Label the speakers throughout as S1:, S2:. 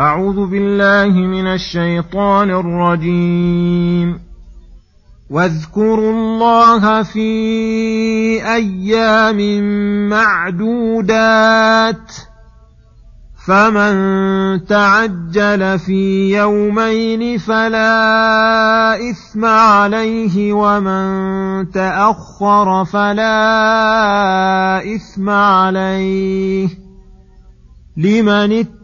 S1: أعوذ بالله من الشيطان الرجيم. واذكروا الله في أيام معدودات. فمن تعجل في يومين فلا إثم عليه ومن تأخر فلا إثم عليه. لمن اتقى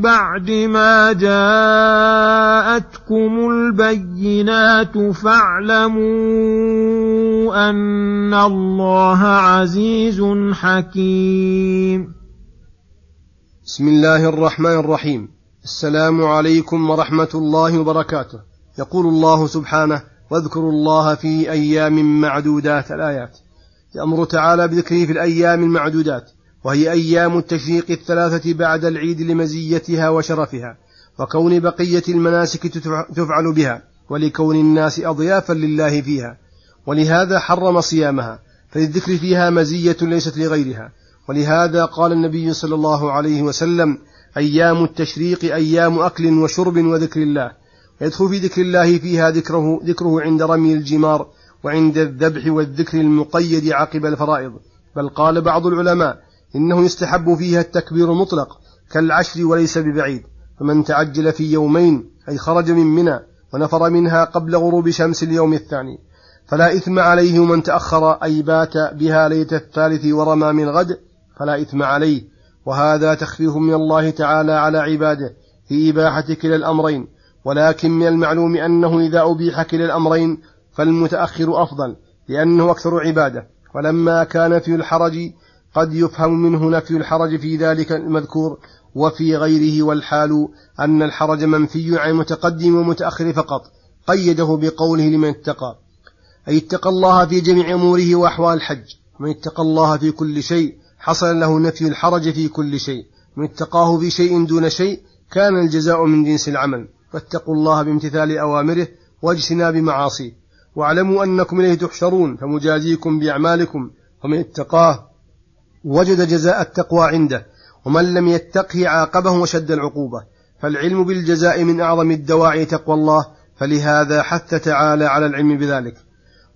S1: بعد ما جاءتكم البينات فاعلموا أن الله عزيز حكيم.
S2: بسم الله الرحمن الرحيم. السلام عليكم ورحمة الله وبركاته. يقول الله سبحانه واذكروا الله في أيام معدودات. الآيات. يأمر تعالى بذكره في الأيام المعدودات. وهي أيام التشريق الثلاثة بعد العيد لمزيتها وشرفها وكون بقية المناسك تفعل بها ولكون الناس أضيافا لله فيها ولهذا حرم صيامها فللذكر فيها مزية ليست لغيرها. ولهذا قال النبي صلى الله عليه وسلم أيام التشريق أيام أكل وشرب وذكر الله. يدخل في ذكر الله فيها ذكره ذكره عند رمي الجمار وعند الذبح والذكر المقيد عقب الفرائض. بل قال بعض العلماء إنه يستحب فيها التكبير مطلق كالعشر وليس ببعيد فمن تعجل في يومين أي خرج من منى ونفر منها قبل غروب شمس اليوم الثاني فلا إثم عليه من تأخر أي بات بها ليلة الثالث ورمى من غد فلا إثم عليه. وهذا تخفيف من الله تعالى على عباده في إباحة كلا الأمرين. ولكن من المعلوم أنه إذا أبيح كلا الأمرين فالمتأخر أفضل لأنه أكثر عبادة. ولما كان في الحرج قد يفهم منه نفي الحرج في ذلك المذكور وفي غيره والحال أن الحرج منفي عن المتقدم والمتأخر فقط قيده بقوله لمن اتقى. أي اتقى الله في جميع أموره وأحوال الحج. من اتقى الله في كل شيء حصل له نفي الحرج في كل شيء. من اتقاه في شيء دون شيء كان الجزاء من جنس العمل. فاتقوا الله بامتثال أوامره واجتناب معاصيه. واعلموا أنكم إليه تحشرون فمجازيكم بأعمالكم ومن اتقاه وجد جزاء التقوى عنده ومن لم يتقه عاقبه وشد العقوبة. فالعلم بالجزاء من أعظم الدواعي تقوى الله فلهذا حث تعالى على العلم بذلك.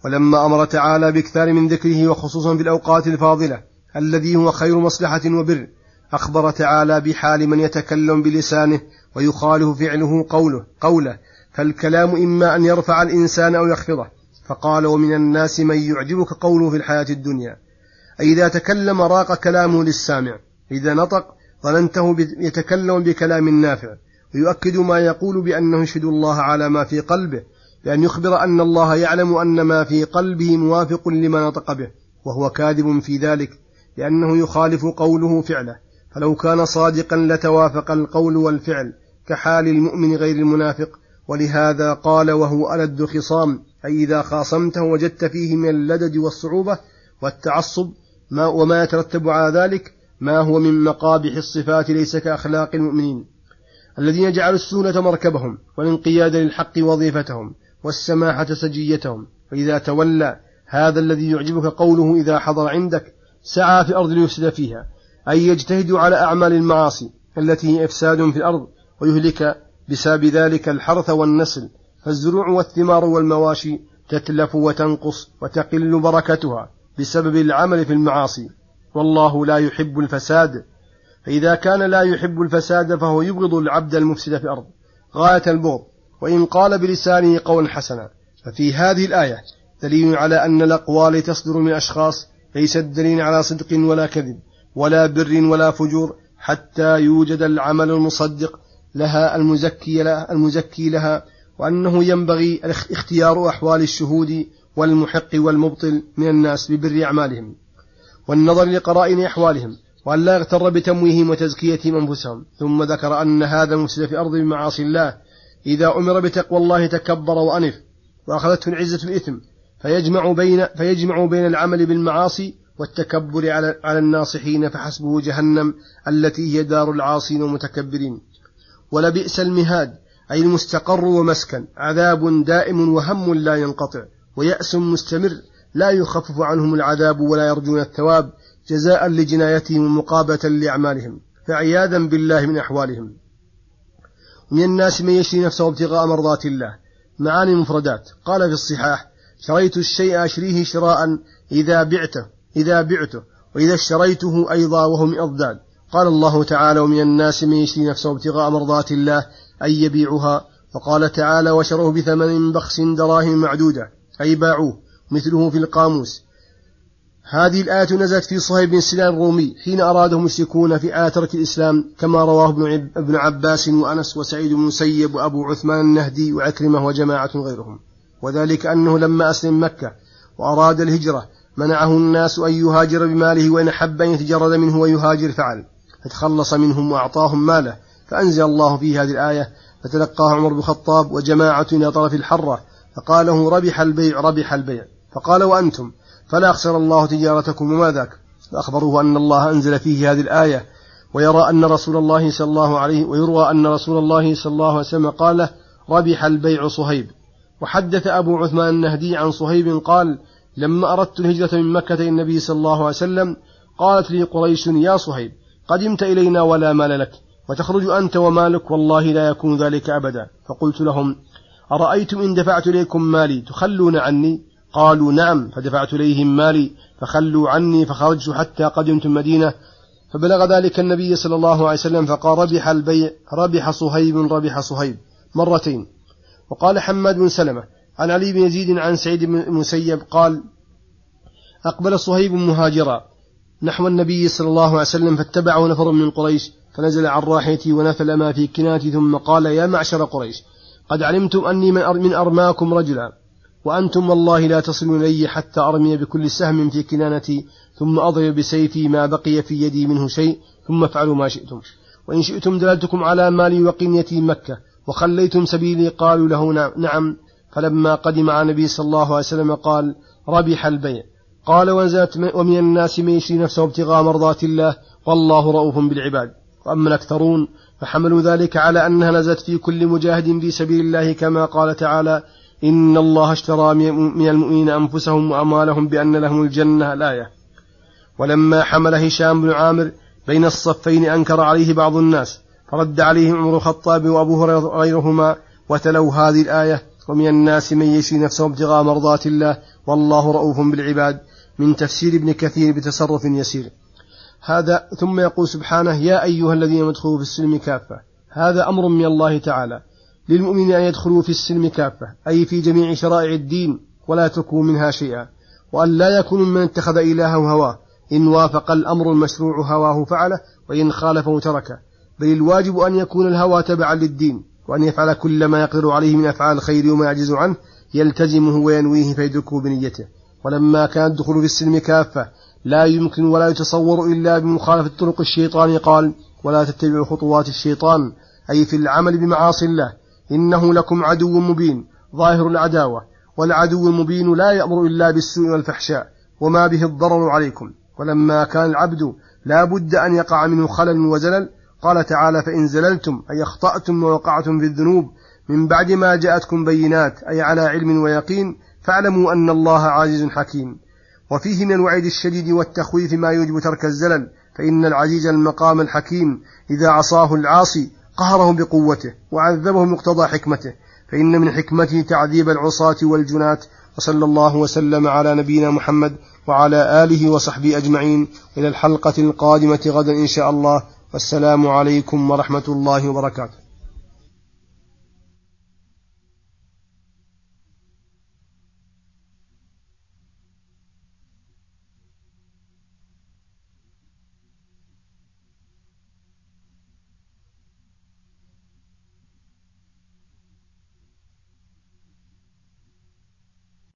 S2: ولما أمر تعالى بإكثار من ذكره وخصوصا في الأوقات الفاضلة الذي هو خير مصلحة وبر أخبر تعالى بحال من يتكلم بلسانه ويخالف فعله قوله قوله فالكلام إما أن يرفع الإنسان أو يخفضه. فقال ومن الناس من يعجبك قوله في الحياة الدنيا. أي إذا تكلم راق كلامه للسامع. إذا نطق ظننته يتكلم بكلام نافع. ويؤكد ما يقول بأنه يشهد الله على ما في قلبه. بأن يخبر أن الله يعلم أن ما في قلبه موافق لما نطق به. وهو كاذب في ذلك لأنه يخالف قوله فعله. فلو كان صادقا لتوافق القول والفعل كحال المؤمن غير المنافق. ولهذا قال وهو ألد الخصام أي إذا خاصمته وجدت فيه من اللدد والصعوبة والتعصب ما وما يترتب على ذلك ما هو من مقابح الصفات ليس كأخلاق المؤمنين الذين جعلوا السهولة مركبهم والانقياد للحق وظيفتهم والسماحة سجيتهم فإذا تولى هذا الذي يعجبك قوله إذا حضر عندك سعى في الأرض ليفسد فيها أي يجتهد على أعمال المعاصي التي هي إفساد في الأرض ويهلك بسبب ذلك الحرث والنسل فالزروع والثمار والمواشي تتلف وتنقص وتقل بركتها بسبب العمل في المعاصي. والله لا يحب الفساد. فإذا كان لا يحب الفساد فهو يبغض العبد المفسد في الأرض غاية البغض. وإن قال بلسانه قولا حسنا. ففي هذه الآية دليل على أن الأقوال تصدر من أشخاص ليست دليل على صدق ولا كذب ولا بر ولا فجور حتى يوجد العمل المصدق لها المزكي لها, المزكي لها وأنه ينبغي اختيار أحوال الشهود والمحق والمبطل من الناس ببر أعمالهم والنظر لقرائن أحوالهم وأن لا يغتر بتمويههم وتزكيتهم أنفسهم. ثم ذكر أن هذا المفسد في الأرض بمعاصي الله. إذا أمر بتقوى الله تكبر وأنف وأخذته العزة الإثم فيجمع بين فيجمع بين العمل بالمعاصي والتكبر على على الناصحين فحسبه جهنم التي هي دار العاصين والمتكبرين. ولبئس المهاد أي المستقر ومسكن عذاب دائم وهم لا ينقطع. ويأس مستمر لا يخفف عنهم العذاب ولا يرجون الثواب جزاء لجنايتهم ومقابلة لأعمالهم فعياذا بالله من أحوالهم. من الناس من يشري نفسه ابتغاء مرضات الله معاني المفردات قال في الصحاح شريت الشيء أشريه شراء إذا بعته إذا بعته وإذا اشتريته أيضا وهو من أضداد قال الله تعالى ومن الناس من يشري نفسه ابتغاء مرضات الله أن يبيعها. وقال تعالى وشروه بثمن بخس دراهم معدودة. أي باعوه مثله في القاموس. هذه الآية نزلت في صهيب بن سنان الرومي حين أراده المشركون في آية ترك الإسلام كما رواه ابن عباس وأنس وسعيد بن مسيب وأبو عثمان النهدي وعكرمة وجماعة غيرهم. وذلك أنه لما أسلم مكة وأراد الهجرة منعه الناس أن يهاجر بماله وإن أحب أن يتجرد منه ويهاجر فعل. فتخلص منهم وأعطاهم ماله. فأنزل الله في هذه الآية فتلقاه عمر بن الخطاب وجماعة إلى طرف الحرة. فقال له ربح البيع ربح البيع. فقال وأنتم؟ فلا أخسر الله تجارتكم وما ذاك. فأخبروه أن الله أنزل فيه هذه الآية ويرى أن رسول الله صلى الله عليه ويروى أن رسول الله صلى الله عليه وسلم قال ربح البيع صهيب. وحدث أبو عثمان النهدي عن صهيب قال لما أردت الهجرة من مكة إلى النبي صلى الله عليه وسلم قالت لي قريش يا صهيب قدمت إلينا ولا مال لك وتخرج أنت ومالك والله لا يكون ذلك أبدا. فقلت لهم أرأيتم إن دفعت إليكم مالي تخلون عني؟ قالوا نعم فدفعت إليهم مالي فخلوا عني فخرجت حتى قدمت المدينة. فبلغ ذلك النبي صلى الله عليه وسلم فقال ربح البيع ربح صهيب ربح صهيب. مرتين. وقال حماد بن سلمة عن علي بن يزيد عن سعيد بن المسيب قال أقبل صهيب مهاجرا. نحو النبي صلى الله عليه وسلم فاتبعه نفر من قريش فنزل عن راحلتي ونفل ما في كناتي ثم قال يا معشر قريش قد علمتم أني من أرماكم رجلا وأنتم والله لا تصلون إلي حتى أرمي بكل سهم في كنانتي ثم أضرب بسيفي ما بقي في يدي منه شيء ثم افعلوا ما شئتم. وإن شئتم دللتكم على مالي وقين يتيم مكة وخليتم سبيلي قالوا له نعم. فلما قدم على النبي صلى الله عليه وسلم قال ربح البيع. قال ونزلت ومن الناس من يشري نفسه ابتغاء مرضات الله والله رؤوف بالعباد. وأما الأكثرون فحملوا ذلك على أنها نزلت في كل مجاهد في سبيل الله كما قال تعالى إن الله اشترى من المؤمنين أنفسهم وأموالهم بأن لهم الجنة الآية. ولما حمل هشام بن عامر بين الصفين أنكر عليه بعض الناس فرد عليهم عمر الخطاب وأبو هريرة غيرهما وتلوا هذه الآية ومن الناس من يشري نفسه ابتغاء مرضات الله والله رؤوف بالعباد من تفسير ابن كثير بتصرف يسير. هذا ثم يقول سبحانه يا أيها الذين ادخلوا في السلم كافة. هذا أمر من الله تعالى. للمؤمنين أن يدخلوا في السلم كافة أي في جميع شرائع الدين ولا يتركوا منها شيئا. وأن لا يكونوا من اتخذ إلهه هواه. إن وافق الأمر المشروع هواه فعله وإن خالفه تركه. بل الواجب أن يكون الهوى تبعا للدين وأن يفعل كل ما يقدر عليه من أفعال الخير وما يعجز عنه يلتزمه وينويه فيدركه بنيته. ولما كان الدخول في السلم كافة لا يمكن ولا يتصور إلا بمخالفة طرق الشيطان قال ولا تتبعوا خطوات الشيطان أي في العمل بمعاصي الله. إنه لكم عدو مبين ظاهر العداوة والعدو المبين لا يأمر إلا بالسوء والفحشاء وما به الضرر عليكم. ولما كان العبد لا بد أن يقع منه خلل وزلل قال تعالى فإن زللتم أي أخطأتم ووقعتم في الذنوب من بعد ما جاءتكم بينات أي على علم ويقين فاعلموا أن الله عزيز حكيم. وفيه من الوعيد الشديد والتخويف ما يوجب ترك الزلل فإن العزيز المقام الحكيم إذا عصاه العاصي قهره بقوته وعذبه مقتضى حكمته فإن من حكمته تعذيب العصاة والجنات وصلى الله وسلم على نبينا محمد وعلى آله وصحبه أجمعين إلى الحلقة القادمة غدا إن شاء الله والسلام عليكم ورحمة الله وبركاته.